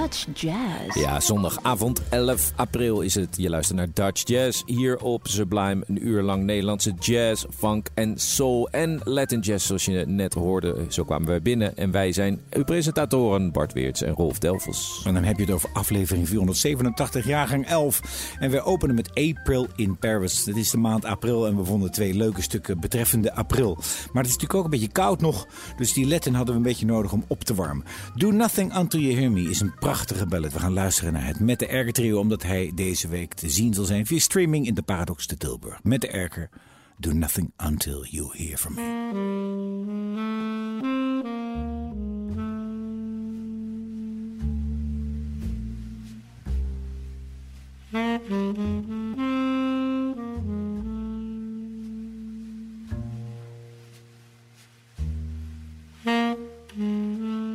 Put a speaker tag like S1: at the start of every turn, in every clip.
S1: Dutch Jazz.
S2: Ja, zondagavond 11 april is het. Je luistert naar Dutch Jazz hier op Sublime. Een uur lang Nederlandse jazz, funk en soul en Latin jazz zoals je net hoorde. Zo kwamen wij binnen en wij zijn uw presentatoren Bart Weerts en Rolf Delvels.
S3: En dan heb je het over aflevering 487, jaargang 11. En wij openen met April in Paris. Het is de maand april en we vonden twee leuke stukken betreffende april. Maar het is natuurlijk ook een beetje koud nog, dus die Latin hadden we een beetje nodig om op te warmen. Do Nothing Until You Hear Me is een prachtige ballad. We gaan luisteren naar het Met de Erger trio, omdat hij deze week te zien zal zijn via streaming in de Paradox te Tilburg. Met de Erger, Do Nothing Until You Hear From Me.
S2: Het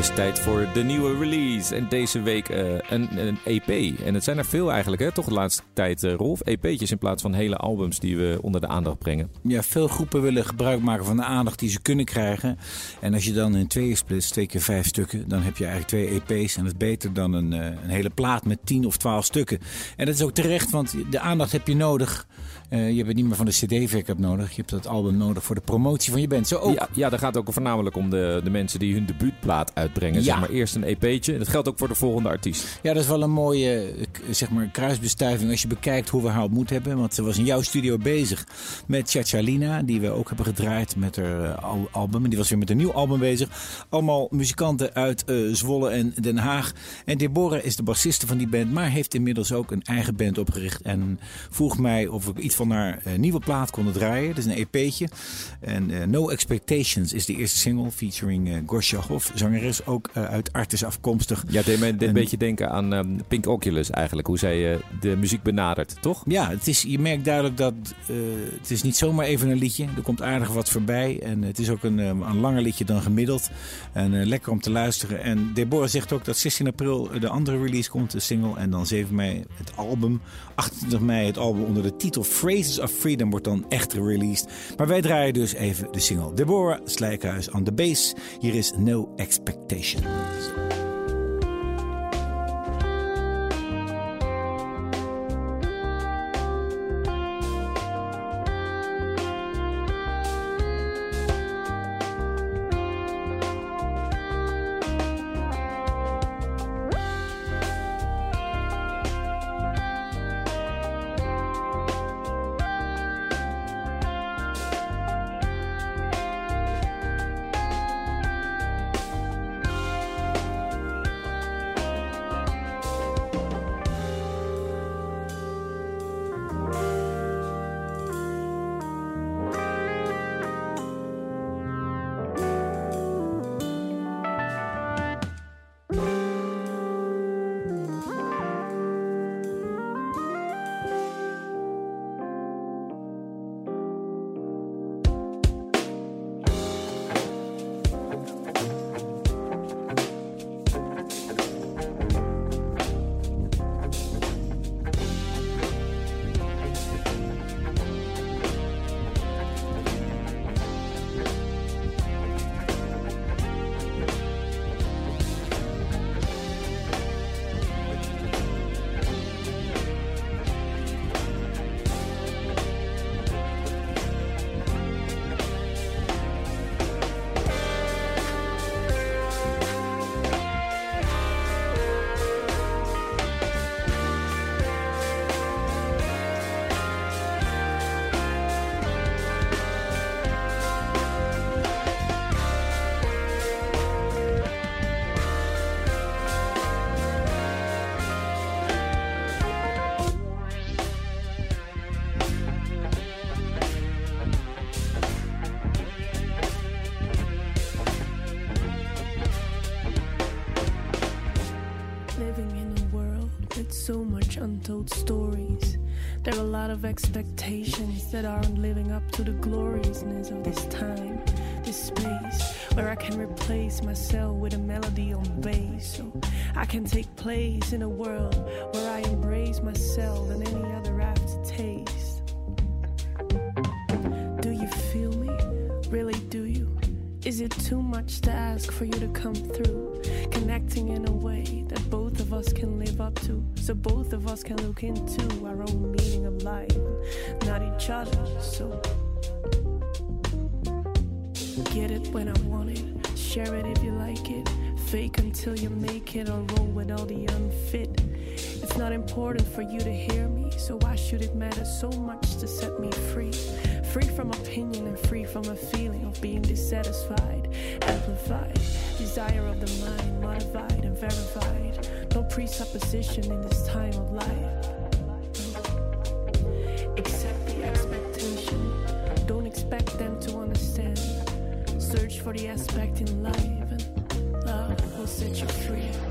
S2: is tijd voor de nieuwe release. En deze week eh, een, een EP. En het zijn er veel eigenlijk, hè? toch de laatste tijd, eh, Rolf. EP'tjes in plaats van hele albums die we onder de aandacht brengen.
S3: Ja, veel groepen willen gebruik maken van de aandacht die ze kunnen krijgen. En als je dan in tweeën splitst, twee keer vijf stukken, dan heb je eigenlijk twee EP's. En dat is beter dan een, eh, een hele plaat met tien of twaalf stukken. En dat is ook terecht, want de aandacht heb je nodig. Eh, je hebt niet meer van de CD-verkoop nodig. Je hebt dat album nodig voor de promotie van je band. Zo ook.
S2: Ja, ja, daar gaat het ook voornamelijk om de, de mensen die hun debuutplaat uitbrengen.
S3: Ja.
S2: Zeg maar eerst een EP'tje. Dat geldt ook voor de volgende artiest.
S3: Ja, dat is wel een mooie zeg maar, kruisbestuiving als je bekijkt hoe we haar ontmoet hebben. Want ze was in jouw studio bezig met Chachalina, die we ook hebben gedraaid met haar eh, al- album. En die was weer met een nieuw album bezig. Allemaal muzikanten uit eh, Zwolle en Den Haag. En Deborah is de bassiste van die band, maar heeft inmiddels ook een eigen band opgericht. En vroeg mij of ik iets van haar eh, nieuwe plaat konden draaien. Dat is een EP'tje. En eh, No Expectations is de eerste single featuring eh Gosja Hoff, zangeres ook uit Artis afkomstig.
S2: Ja, deed mij dit een beetje denken aan ehm, Pink Oculus eigenlijk. Hoe zij de muziek benadert, toch?
S3: Ja, het is, je merkt duidelijk dat het is niet zomaar even een liedje. Er komt aardig wat voorbij. En het is ook een, een langer liedje dan gemiddeld. En lekker om te luisteren. En Deborah zegt ook dat 16 april de andere release komt, de single. En dan 7 mei het album. 28 mei het album onder de titel Phrases of Freedom wordt dan echt gereleased. Maar wij draaien dus even de single. Deborah Slijkhuis aan de bass. Hier is No Expectations.
S1: Expectations that aren't living up to the gloriousness of this time, this space, where I can replace myself with a melody on bass. So I can take place in a world where I embrace myself and any other aftertaste. Do you feel me? Really, do you? Is it too much to ask for you to come through? Connecting in a way that both of us can live up to, so both of us can look into other. So get it when I want it, share it if you like it, fake until you make it, or roll with all the unfit. It's not important for you to hear me, so why should it matter so much to set me free? Free from opinion and free from a feeling of being dissatisfied, amplified, desire of the mind, modified and verified. No presupposition in this time of life. For the aspect in life, and love will set you free.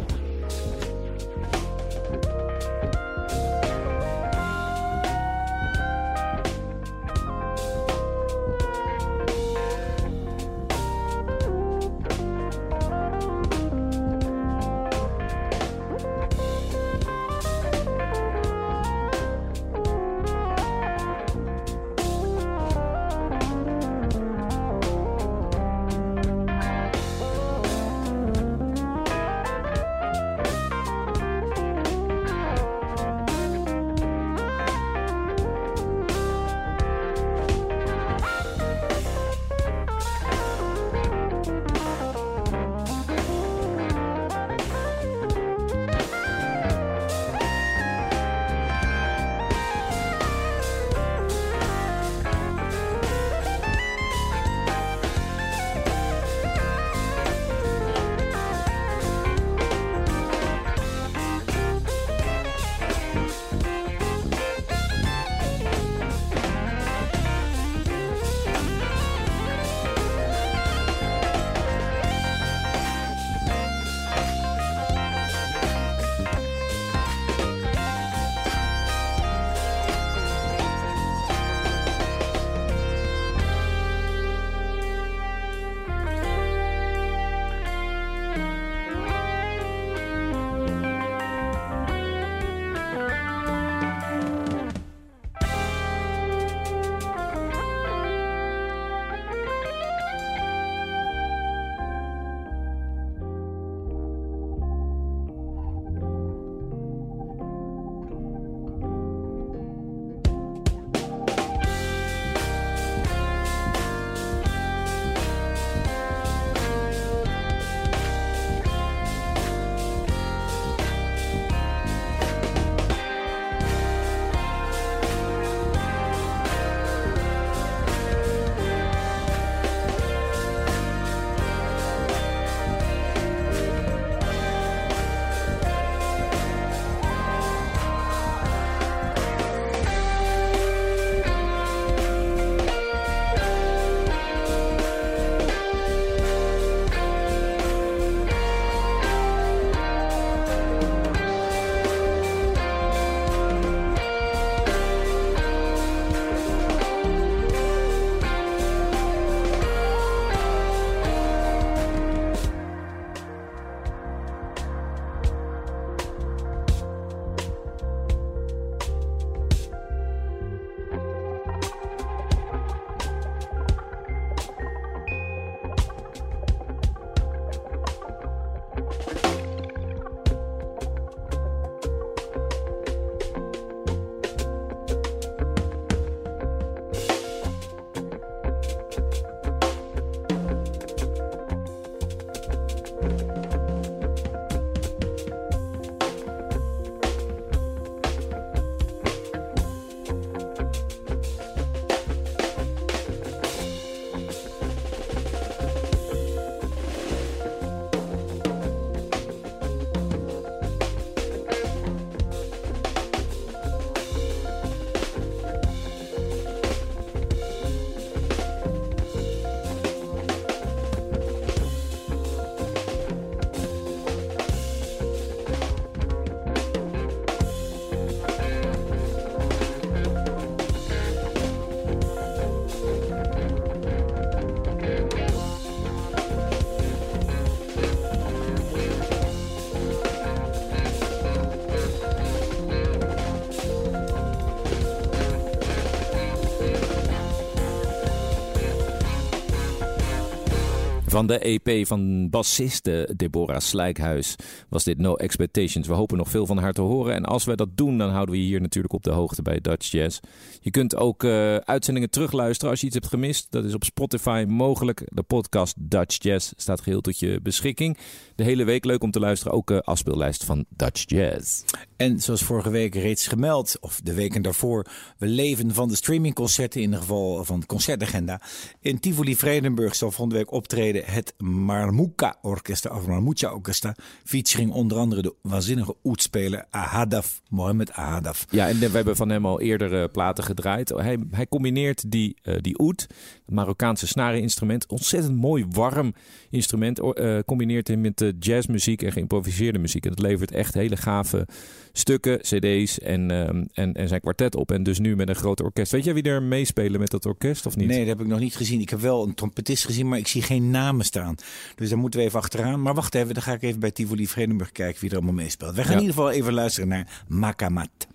S2: Van de EP van bassiste Deborah Slijkhuis was dit No Expectations. We hopen nog veel van haar te horen. En als we dat doen, dan houden we je hier natuurlijk op de hoogte bij Dutch Jazz. Je kunt ook uh, uitzendingen terugluisteren als je iets hebt gemist. Dat is op Spotify mogelijk. De podcast Dutch Jazz staat geheel tot je beschikking. De hele week leuk om te luisteren. Ook uh, afspeellijst van Dutch Jazz.
S3: En zoals vorige week reeds gemeld, of de weken daarvoor, we leven van de streamingconcerten, in ieder geval van de concertagenda. In Tivoli Vredenburg zal volgende week optreden het Marmuka Orkesta, of Marmucha Orkesta, featuring onder andere de waanzinnige oetspeler Ahadaf, Mohamed Ahadaf.
S2: Ja, en we hebben van hem al eerder platen gedraaid. Hij, hij combineert die, uh, die oet, het Marokkaanse snareninstrument, ontzettend mooi warm instrument, uh, combineert hem met de jazzmuziek en geïmproviseerde muziek. En dat levert echt hele gave stukken, cd's en, um, en, en zijn kwartet op. En dus nu met een groot orkest. Weet jij wie er meespelen met dat orkest of niet?
S3: Nee, dat heb ik nog niet gezien. Ik heb wel een trompetist gezien, maar ik zie geen namen staan. Dus daar moeten we even achteraan. Maar wacht even, dan ga ik even bij Tivoli Vredenburg kijken wie er allemaal meespeelt. We gaan in ieder geval even luisteren naar Makamat.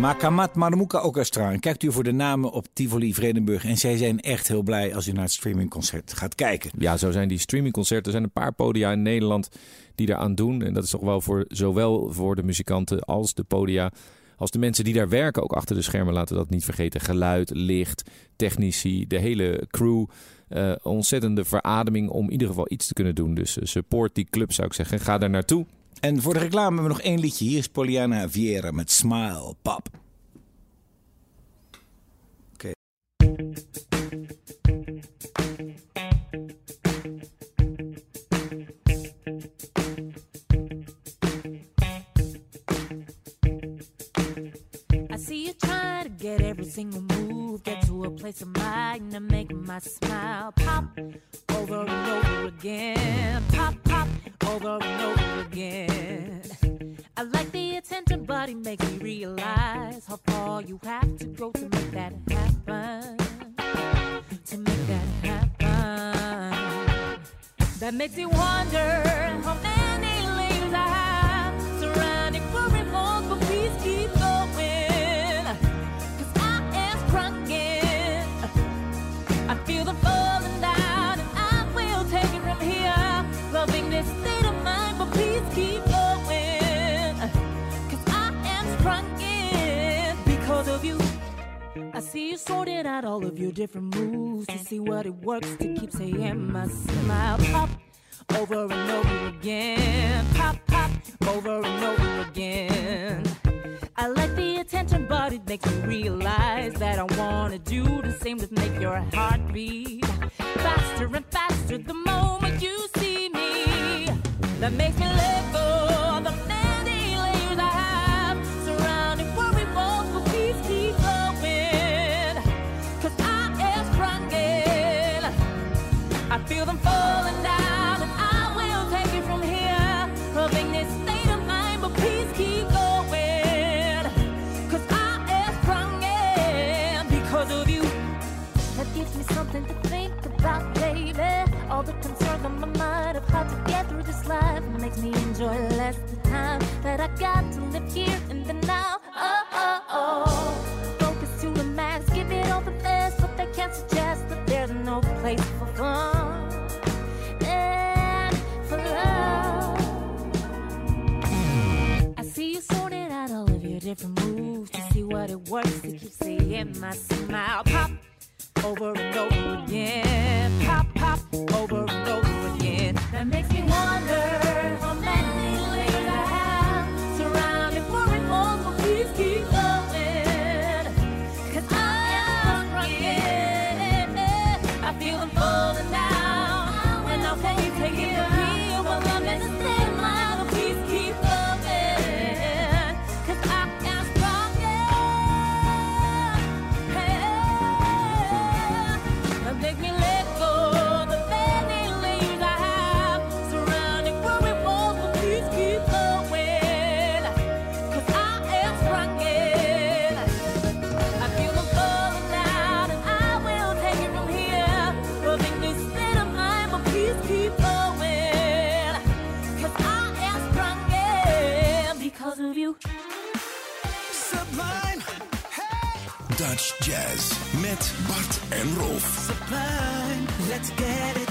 S3: Makamat Marmuka Orchestra. En kijkt u voor de namen op Tivoli Vredenburg. En zij zijn echt heel blij als u naar het streamingconcert gaat kijken.
S2: Ja, zo zijn die streamingconcerten. Er zijn een paar podia in Nederland die daaraan doen. En dat is toch wel voor zowel voor de muzikanten als de podia als de mensen die daar werken ook achter de schermen, laten we dat niet vergeten. Geluid, licht, technici, de hele crew. Uh, ontzettende verademing om in ieder geval iets te kunnen doen. Dus support die club zou ik zeggen. Ga daar naartoe.
S3: En voor de reclame hebben we nog één liedje. Hier is Poliana Vieira met Smile Pop. Oké.
S4: get every single move, get to a place of mind and make my smile pop over and over again. Pop, pop over and over again. I like the attention, but it makes me realize how far you have to go to make that happen. To make that happen. That makes me wonder how many different moves to see what it works to keep saying my smile pop over and over again. Pop, pop over and over again. I like the attention, but it makes me realize that I wanna do the same to make your heart beat faster and faster the moment you see me. That makes me let how to get through this life makes me enjoy less the time that I got to live here in the now. Oh, oh, oh. Focus to the max, give it all the best, but they can't suggest that there's no place for fun and for love. I see you sorted out all of your different moves to see what it works to keep seeing my smile pop over and over again. Pop, pop, over and over again. That makes me
S5: Sublime,
S6: let's get it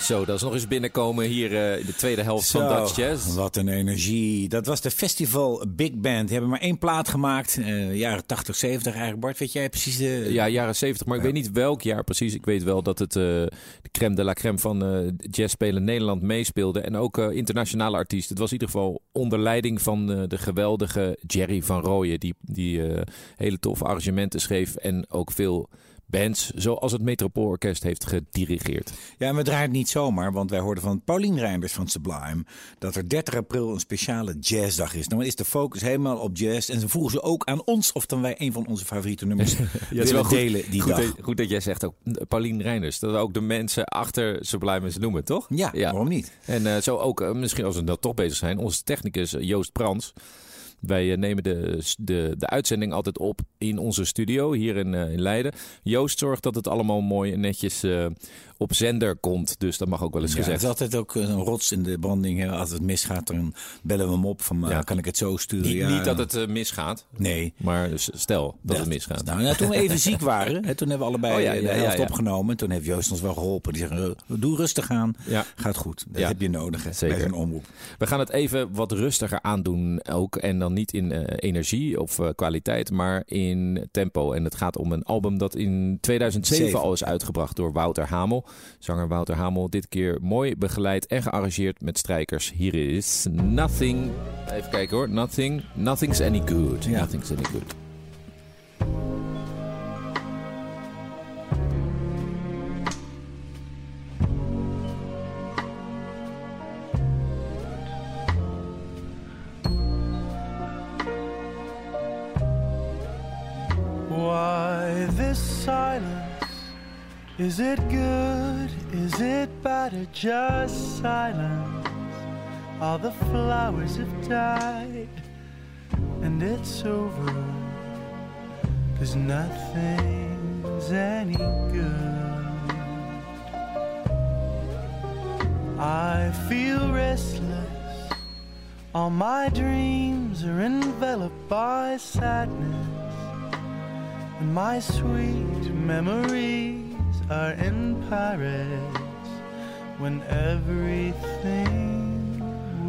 S2: Zo, dat is nog eens binnenkomen hier eh, in de tweede helft van Dutch Jazz.
S3: Wat een energie. Dat was de Festival Big Band. Die hebben maar één plaat gemaakt. eh, jaren 80, 70 eigenlijk. Bart, weet jij precies de...
S2: Ja, jaren 70, maar ik weet niet welk jaar precies. Ik weet wel dat het eh, de crème de la crème van jazzspelen Nederland meespeelde. En ook internationale artiesten. Het was in ieder geval onder leiding van de geweldige Jerry van Rooyen. Die, die hele toffe arrangementen schreef. En ook veel bands, zoals het Metropoolorkest, heeft gedirigeerd.
S3: Ja, en we draaien het niet zomaar, want wij hoorden van Paulien Rijnders van Sublime dat er 30 april een speciale jazzdag is. Nou is de focus helemaal op jazz en ze vroegen ze ook aan ons of dan wij een van onze favoriete nummers willen delen die
S2: goed,
S3: dag.
S2: Dat, goed dat jij zegt ook Paulien Reinders. Dat we ook de mensen achter Sublime eens noemen, toch?
S3: Ja, waarom niet?
S2: En eh, zo ook, eh, misschien als we nou toch bezig zijn, onze technicus eh, Joost Prans. Wij eh, nemen de, de, de uitzending altijd op in onze studio hier in, eh, in Leiden. Joost zorgt dat het allemaal mooi en netjes eh, op zender komt. Dus dat mag ook wel eens
S3: Ja, het
S2: gezegd.
S3: is altijd ook een rots in de branding. hè. Als het misgaat, dan bellen we hem op van eh,
S2: Ja.
S3: kan ik het zo sturen?
S2: Niet,
S3: Ja,
S2: niet dat het eh, misgaat,
S3: Nee.
S2: maar dus stel dat het misgaat.
S3: Nou, ja, toen we even ziek waren, hè, toen hebben we allebei
S2: Oh,
S3: de helft opgenomen. En toen heeft Joost ons wel geholpen. Die zeggen, eh, doe rustig aan. Gaat goed. Dat heb je nodig hè,
S2: Zeker.
S3: bij zo'n omroep.
S2: We gaan het even wat rustiger aandoen ook. En dan niet in energie of kwaliteit, maar in tempo. En het gaat om een album dat in 2007
S3: Zeven.
S2: al is uitgebracht door Wouter Hamel. Zanger Wouter Hamel, dit keer mooi begeleid en gearrangeerd met strijkers. Hier is Nothing. Even kijken hoor. Nothing. Nothing's any good.
S3: Ja.
S2: Nothing's any good.
S7: Just silence? All the flowers have died and it's over. Cause nothing's any good. I feel restless. All my dreams are enveloped by sadness. And my sweet memories are in Paris when everything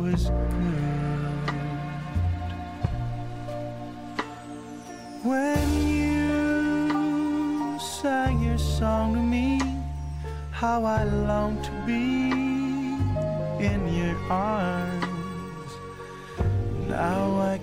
S7: was good. When you sang your song to me, how I longed to be in your arms. Now I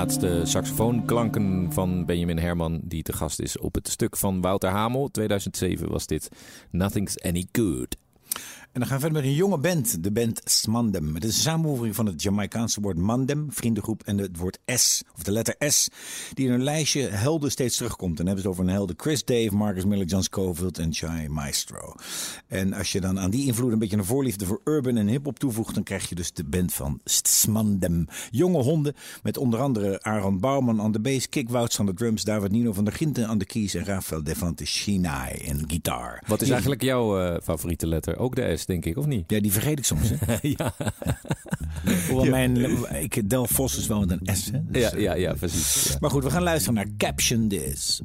S2: laatste saxofoonklanken van Benjamin Herman, die te gast is op het stuk van Wouter Hamel. 2007 was dit Nothing's Any Good.
S3: En dan gaan we verder met een jonge band, de band Smandem. Het is een samenvoeging van het Jamaicaanse woord Mandem, vriendengroep, en het woord S, of de letter S, die in een lijstje helden steeds terugkomt. En dan hebben ze het over een helden Chris Dave, Marcus Miller, John Scofield en Chai Maestro. En als je dan aan die invloed een beetje een voorliefde voor urban en hip-hop toevoegt, dan krijg je dus de band van Smandem. Jonge honden met onder andere Aaron Bouwman aan de bass, Kik Wouts aan de drums, David Nino van der Ginten aan de keys en Rafael Devante Shinai en gitaar.
S2: Wat is eigenlijk jouw eh, favoriete letter? Ook de S, denk ik, of niet?
S3: Ja, die vergeet ik soms. Hè?
S2: ja.
S3: Hoewel mijn, ik, Del Vos is wel met een S. Hè? Dus,
S2: Ja,
S3: eh,
S2: ja, ja, precies. Ja.
S3: Maar goed, we gaan luisteren naar Caption This.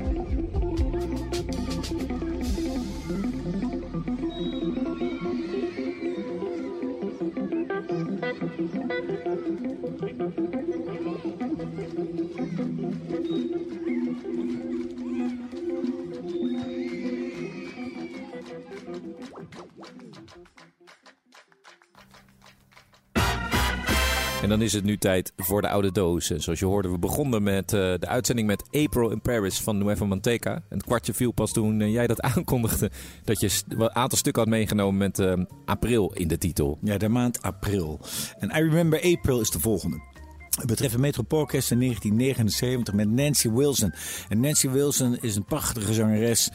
S2: Thank you. Dan is het nu tijd voor de oude doos. En zoals je hoorde, we begonnen met eh, de uitzending met April in Paris van Nueva Manteca. En het kwartje viel pas toen eh, jij dat aankondigde. Dat je een aantal stukken had meegenomen met eh, april in de titel.
S3: Ja, de maand april. En I Remember April is de volgende. Betreft een Metropoolorkest in 1979 met Nancy Wilson. En Nancy Wilson is een prachtige zangeres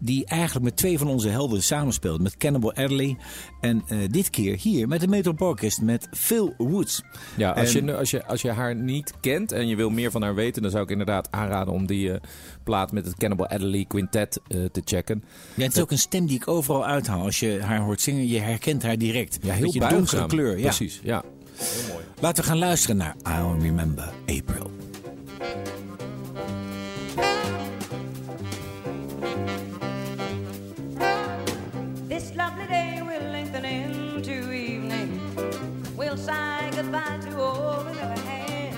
S3: die eigenlijk met twee van onze helden samenspeelt. Met Cannibal Adderley en eh, dit keer hier met de Metropoolorkest met Phil Woods.
S2: Ja, als,
S3: En-
S2: je, als, je, als je haar niet kent en je wil meer van haar weten, dan zou ik inderdaad aanraden om die eh, plaat met het Cannibal Adderley Quintet eh, te checken.
S3: Ja, het is ook een stem die ik overal uithaal. Als je haar hoort zingen, je herkent haar direct.
S2: Ja, heel
S3: donkere kleur. Ja.
S2: Precies, ja.
S3: Laten we gaan luisteren naar I Remember April.
S8: This lovely day will lengthen into evening. We'll say goodbye to all we've ever had.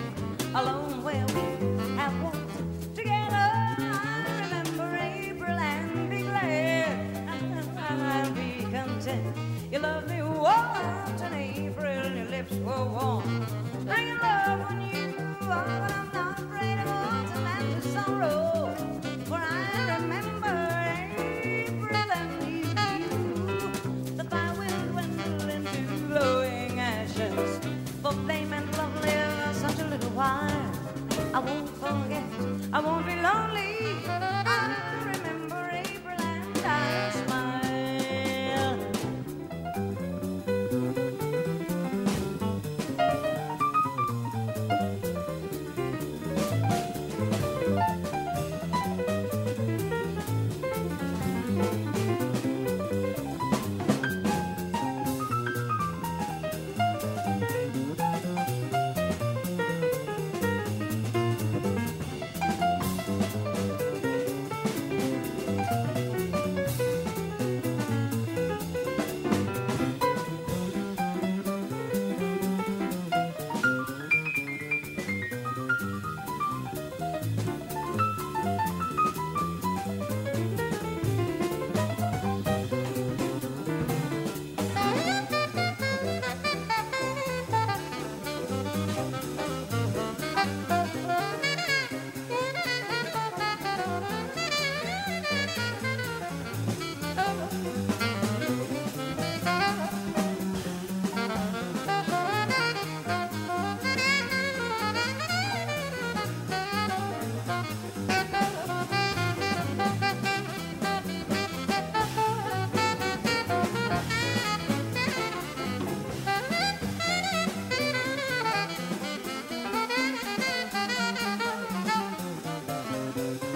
S8: Alone where we have walked together. Remember April and be glad. I'll be content. You love me once and your lips were warm. Bringing love when you are, I'm not afraid of autumn and the sorrow.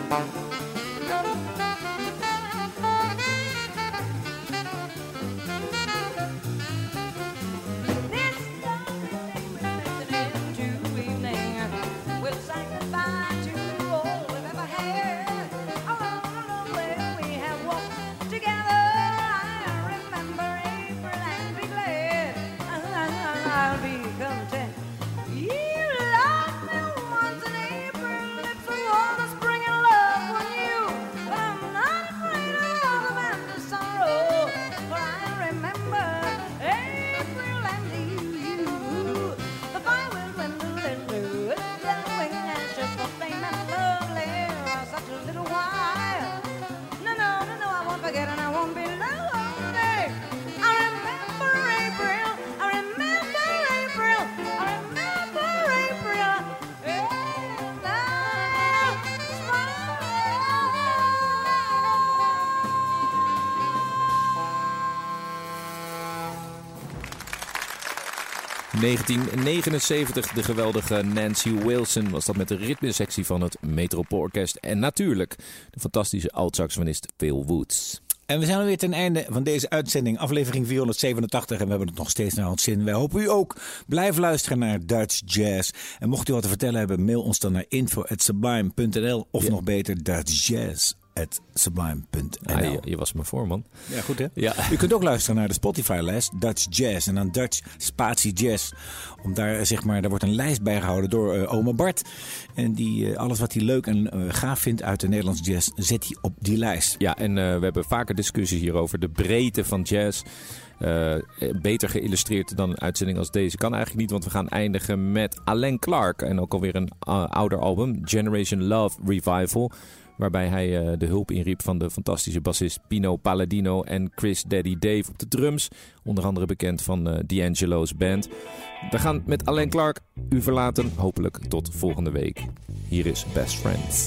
S2: Bye. 1979 de geweldige Nancy Wilson was dat met de ritmesectie van het Metropoolorkest. En natuurlijk de fantastische alt-saxofonist Phil Woods.
S3: En we zijn alweer ten einde van deze uitzending, aflevering 487. En we hebben het nog steeds naar ons zin. Wij hopen u ook. Blijf luisteren naar Dutch Jazz. En mocht u wat te vertellen hebben, mail ons dan naar info.sublime.nl of nog beter Dutch Jazz sublime.nl.
S9: Ah, je, was mijn voorman.
S3: Ja, goed hè?
S9: Ja.
S3: U kunt ook luisteren naar de Spotify-lijst Dutch Jazz. En dan Dutch Spatie Jazz. Om daar, eh, zeg maar, daar wordt een lijst bij gehouden door uh, oma Bart. En die, eh, alles wat hij leuk en gaaf vindt uit de Nederlandse jazz, zet hij op die lijst.
S9: Ja, en we hebben vaker discussies hierover. De breedte van jazz. Beter geïllustreerd dan een uitzending als deze kan eigenlijk niet. Want we gaan eindigen met Alain Clark. En ook alweer een ouder album, Generation Love Revival. Waarbij hij eh, de hulp inriep van de fantastische bassist Pino Palladino en Chris Daddy Dave op de drums. Onder andere bekend van uh, D'Angelo's Band. We gaan met Alain Clark u verlaten. Hopelijk tot volgende week. Hier is Best Friends.